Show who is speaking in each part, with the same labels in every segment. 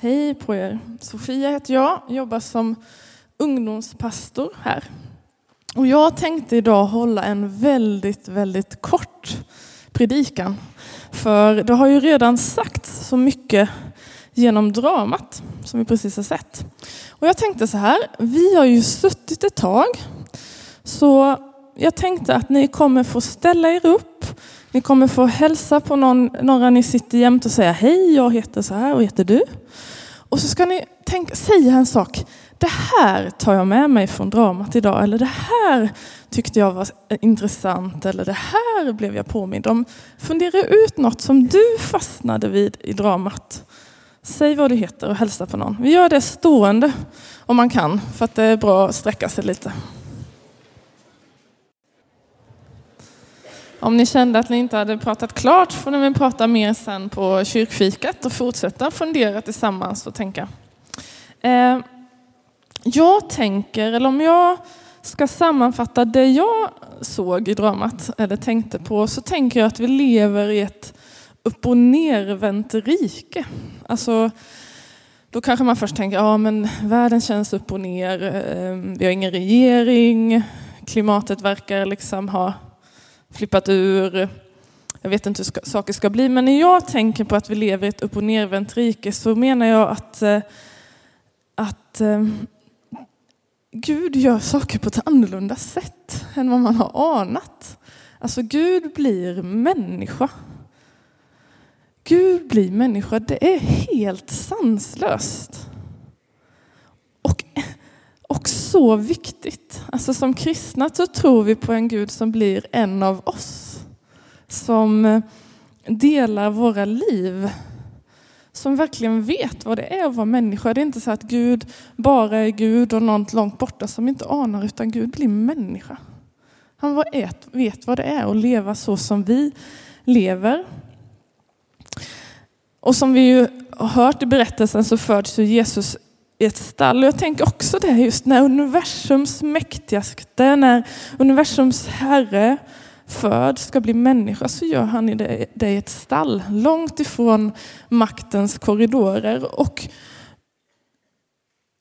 Speaker 1: Hej på er. Sofia heter jag, jobbar som ungdomspastor här. Och jag tänkte idag hålla en väldigt, väldigt kort predikan. För det har ju redan sagts så mycket genom dramat som vi precis har sett. Och jag tänkte så här, vi har ju suttit ett tag. Så jag tänkte att ni kommer få ställa er upp. Ni kommer få hälsa på någon, några ni sitter jämt och säga hej, jag heter så här och heter du. Och så ska ni tänka, säga en sak. Det här tar jag med mig från dramat idag. Eller det här tyckte jag var intressant. Eller det här blev jag påmind om. Fundera ut något som du fastnade vid i dramat. Säg vad du heter och hälsa på någon. Vi gör det stående om man kan. För att det är bra att sträcka sig lite. Om ni kände att ni inte hade pratat klart får ni väl prata mer sen på kyrkfikat och fortsätta fundera tillsammans och tänka. Eh, jag tänker, eller om jag ska sammanfatta det jag såg i dramat eller tänkte på så tänker jag att vi lever i ett upp och nervänt rike. Alltså, då kanske man först tänker, ja men världen känns upp och ner, eh, vi har ingen regering, klimatet verkar liksom ha flippat ur. Jag vet inte hur saker ska bli, men när jag tänker på att vi lever i ett upp och nervänt rike så menar jag att, eh, att eh, Gud gör saker på ett annorlunda sätt än vad man har anat. Alltså Gud blir människa. Gud blir människa, det är helt sanslöst. Och så viktigt. Alltså som kristna så tror vi på en Gud som blir en av oss. Som eh, delar våra liv. Som verkligen vet vad det är att vara människa. Det är inte så att Gud bara är Gud och något långt borta som inte anar, utan Gud blir människa. Han vet vad det är att leva så som vi lever. Och som vi ju har hört i berättelsen så föds Jesus i ett stall. Och jag tänker också det just när universums mäktigaste, när universums herre föds, ska bli människa, så gör han det, det i ett stall, långt ifrån maktens korridorer. Och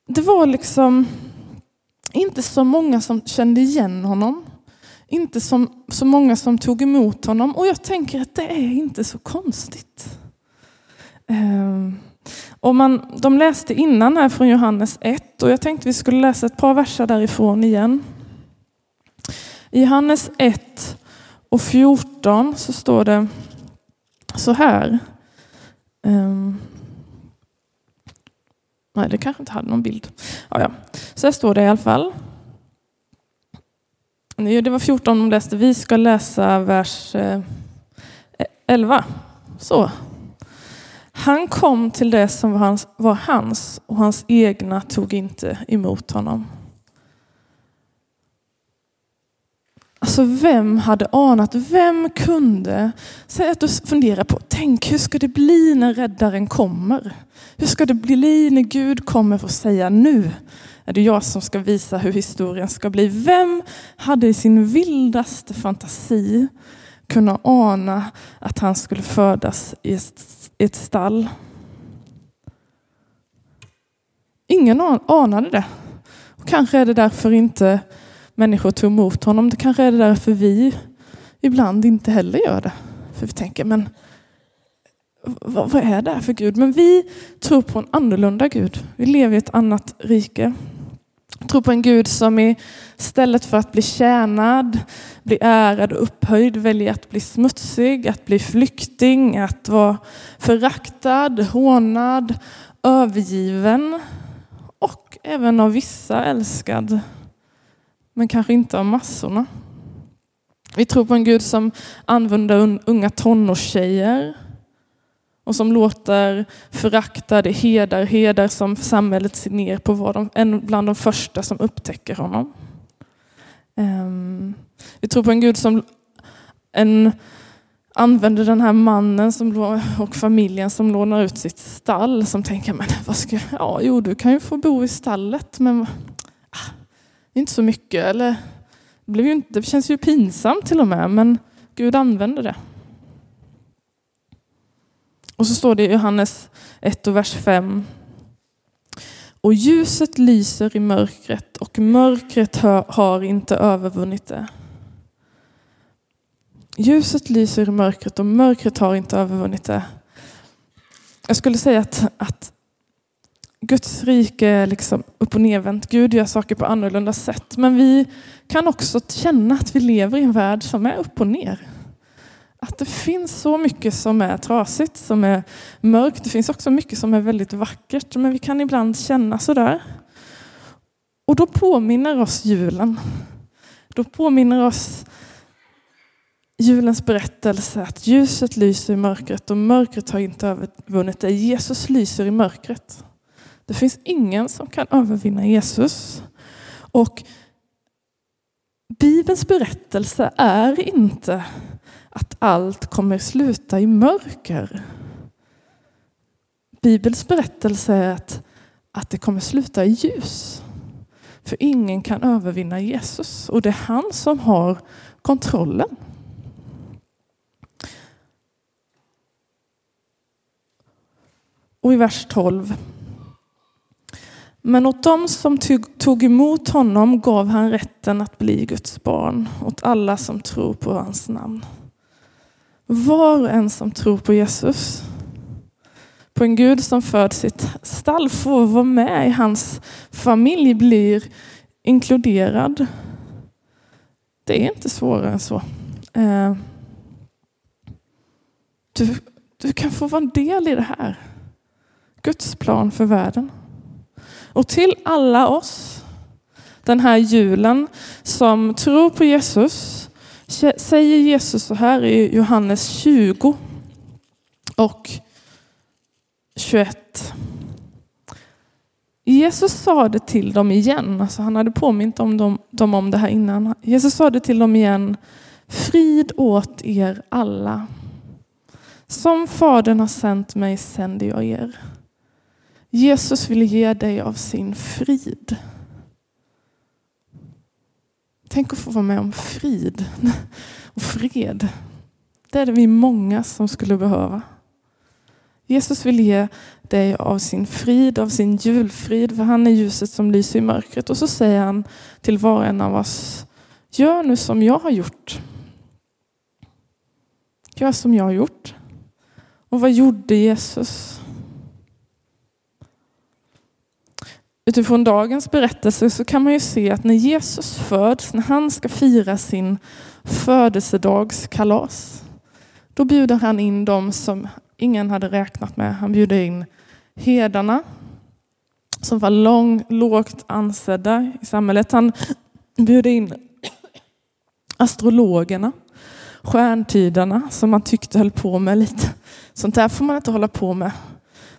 Speaker 1: det var liksom inte så många som kände igen honom. Inte som, så många som tog emot honom. Och jag tänker att det är inte så konstigt. Um, och man, de läste innan här från Johannes 1 och jag tänkte vi skulle läsa ett par verser därifrån igen. I Johannes 1 och 14 så står det så här. Um, nej, det kanske inte hade någon bild. Ja, ja. Så här står det i alla fall. Det var 14 de läste. Vi ska läsa vers eh, 11. Så, han kom till det som var hans, var hans och hans egna tog inte emot honom. Alltså vem hade anat, vem kunde? Säg att du funderar på, tänk hur ska det bli när räddaren kommer? Hur ska det bli när Gud kommer för att säga nu är det jag som ska visa hur historien ska bli. Vem hade i sin vildaste fantasi kunna ana att han skulle födas i ett stall. Ingen anade det. Och kanske är det därför inte människor tog emot honom. Det kanske är det därför vi ibland inte heller gör det. För vi tänker, men vad, är det här för Gud? Men vi tror på en annorlunda Gud. Vi lever i ett annat rike. Vi tror på en Gud som istället för att bli tjänad, bli ärad och upphöjd väljer att bli smutsig, att bli flykting, att vara föraktad, hånad, övergiven och även av vissa älskad. Men kanske inte av massorna. Vi tror på en Gud som använder unga tonårstjejer och som låter föraktade hedar, hedar som samhället ser ner på, var de, en bland de första som upptäcker honom. Um, vi tror på en Gud som en, använder den här mannen som, och familjen som lånar ut sitt stall som tänker, men vad ska, ja, jo, du kan ju få bo i stallet, men ah, inte så mycket. Eller, det, blev ju inte, det känns ju pinsamt till och med, men Gud använder det. Och så står det i Johannes 1 och vers 5. Och ljuset lyser i mörkret och mörkret har inte övervunnit det. Ljuset lyser i mörkret och mörkret har inte övervunnit det. Jag skulle säga att, att Guds rike är liksom upp och nervänt. Gud gör saker på annorlunda sätt. Men vi kan också känna att vi lever i en värld som är upp och ner. Att det finns så mycket som är trasigt, som är mörkt. Det finns också mycket som är väldigt vackert. Men vi kan ibland känna sådär. Och då påminner oss julen. Då påminner oss julens berättelse att ljuset lyser i mörkret och mörkret har inte övervunnit det. Jesus lyser i mörkret. Det finns ingen som kan övervinna Jesus. Och Bibelns berättelse är inte att allt kommer sluta i mörker. Bibelns berättelse är att, att det kommer sluta i ljus. För ingen kan övervinna Jesus och det är han som har kontrollen. Och i vers 12 men åt dem som tog emot honom gav han rätten att bli Guds barn, åt alla som tror på hans namn. Var och en som tror på Jesus, på en Gud som föd sitt stall, får vara med i hans familj, blir inkluderad. Det är inte svårare än så. Eh, du, du kan få vara en del i det här. Guds plan för världen. Och till alla oss den här julen som tror på Jesus säger Jesus så här i Johannes 20 och 21. Jesus sa det till dem igen, alltså han hade påmint om dem, dem om det här innan. Jesus sa det till dem igen. Frid åt er alla. Som Fadern har sänt mig sänder jag er. Jesus vill ge dig av sin frid. Tänk att få vara med om frid och fred. Det är det vi många som skulle behöva. Jesus vill ge dig av sin frid, av sin julfrid, för han är ljuset som lyser i mörkret. Och så säger han till var och en av oss, gör nu som jag har gjort. Gör som jag har gjort. Och vad gjorde Jesus? Utifrån dagens berättelse så kan man ju se att när Jesus föds, när han ska fira sin födelsedagskalas, då bjuder han in dem som ingen hade räknat med. Han bjuder in hedarna som var lång, lågt ansedda i samhället. Han bjuder in astrologerna, stjärntydarna som man tyckte höll på med lite. Sånt där får man inte hålla på med.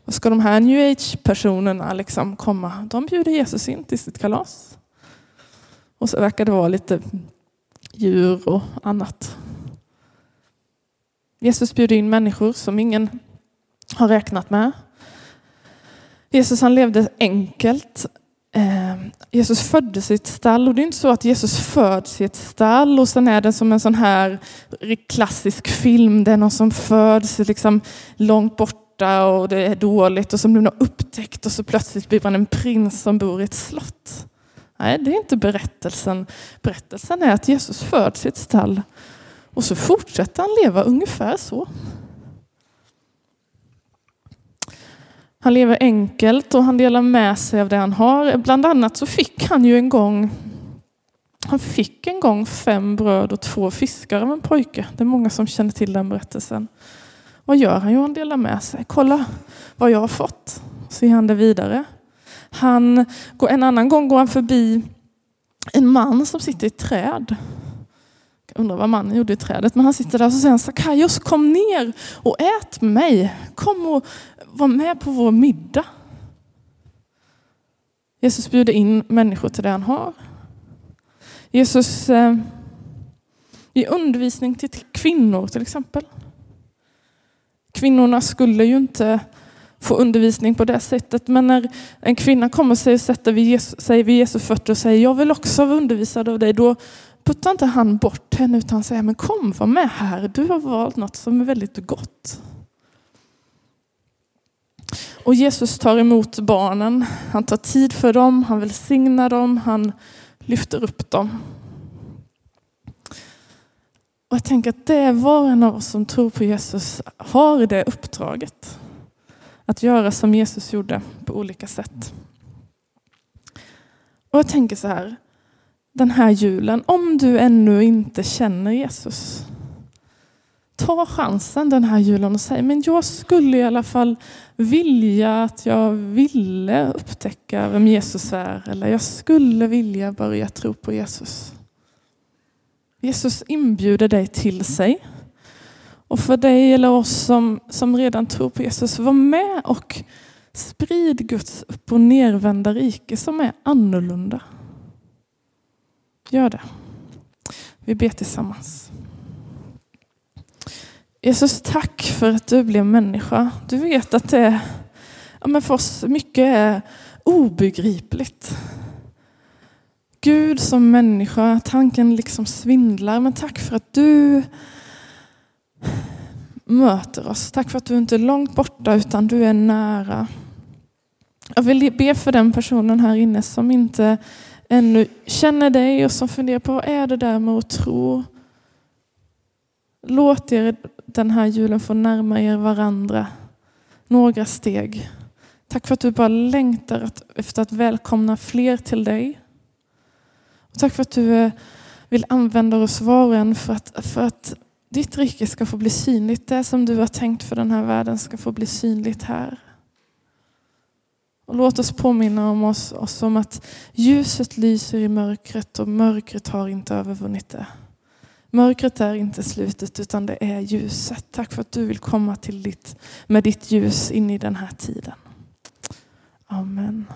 Speaker 1: Och ska de här new age-personerna liksom komma, de bjuder Jesus in till sitt kalas. Och så verkar det vara lite djur och annat. Jesus bjuder in människor som ingen har räknat med. Jesus han levde enkelt. Eh, Jesus föddes i ett stall och det är inte så att Jesus föds i ett stall och sen är det som en sån här klassisk film. Det är någon som föds liksom långt bort borta och det är dåligt och som blir har upptäckt och så plötsligt blir man en prins som bor i ett slott. Nej, det är inte berättelsen. Berättelsen är att Jesus föds i ett stall och så fortsätter han leva ungefär så. Han lever enkelt och han delar med sig av det han har. Bland annat så fick han ju en gång han fick en gång fem bröd och två fiskar av en pojke. Det är många som känner till den berättelsen. Vad gör han? Jo, han delar med sig. Kolla vad jag har fått. Så ger han det vidare. Han, en annan gång går han förbi en man som sitter i ett träd. Jag undrar vad mannen gjorde i trädet. Men han sitter där och så säger han Sakaios kom ner och ät med mig. Kom och var med på vår middag. Jesus bjuder in människor till det han har. Jesus eh, ger undervisning till kvinnor till exempel. Kvinnorna skulle ju inte få undervisning på det sättet. Men när en kvinna kommer sig och sätter vid sig vid Jesu fötter och säger jag vill också vara undervisad av dig. Då puttar inte han bort henne utan säger men kom var med här. Du har valt något som är väldigt gott. Och Jesus tar emot barnen. Han tar tid för dem, han välsignar dem, han lyfter upp dem. Och jag tänker att det är var och en av oss som tror på Jesus har det uppdraget. Att göra som Jesus gjorde på olika sätt. Och jag tänker så här, den här julen, om du ännu inte känner Jesus, ta chansen den här julen och säg, men jag skulle i alla fall vilja att jag ville upptäcka vem Jesus är, eller jag skulle vilja börja tro på Jesus. Jesus inbjuder dig till sig. Och för dig eller oss som, som redan tror på Jesus, var med och sprid Guds upp och nervända rike som är annorlunda. Gör det. Vi ber tillsammans. Jesus, tack för att du blev människa. Du vet att det ja, men för oss mycket är obegripligt. Gud som människa, tanken liksom svindlar. Men tack för att du möter oss. Tack för att du inte är långt borta utan du är nära. Jag vill be för den personen här inne som inte ännu känner dig och som funderar på vad är det där med att tro. Låt er den här julen få närma er varandra några steg. Tack för att du bara längtar efter att välkomna fler till dig. Tack för att du eh, vill använda oss var och en för att, för att ditt rike ska få bli synligt. Det som du har tänkt för den här världen ska få bli synligt här. Och låt oss påminna om oss, oss om att ljuset lyser i mörkret och mörkret har inte övervunnit det. Mörkret är inte slutet utan det är ljuset. Tack för att du vill komma till ditt, med ditt ljus in i den här tiden. Amen.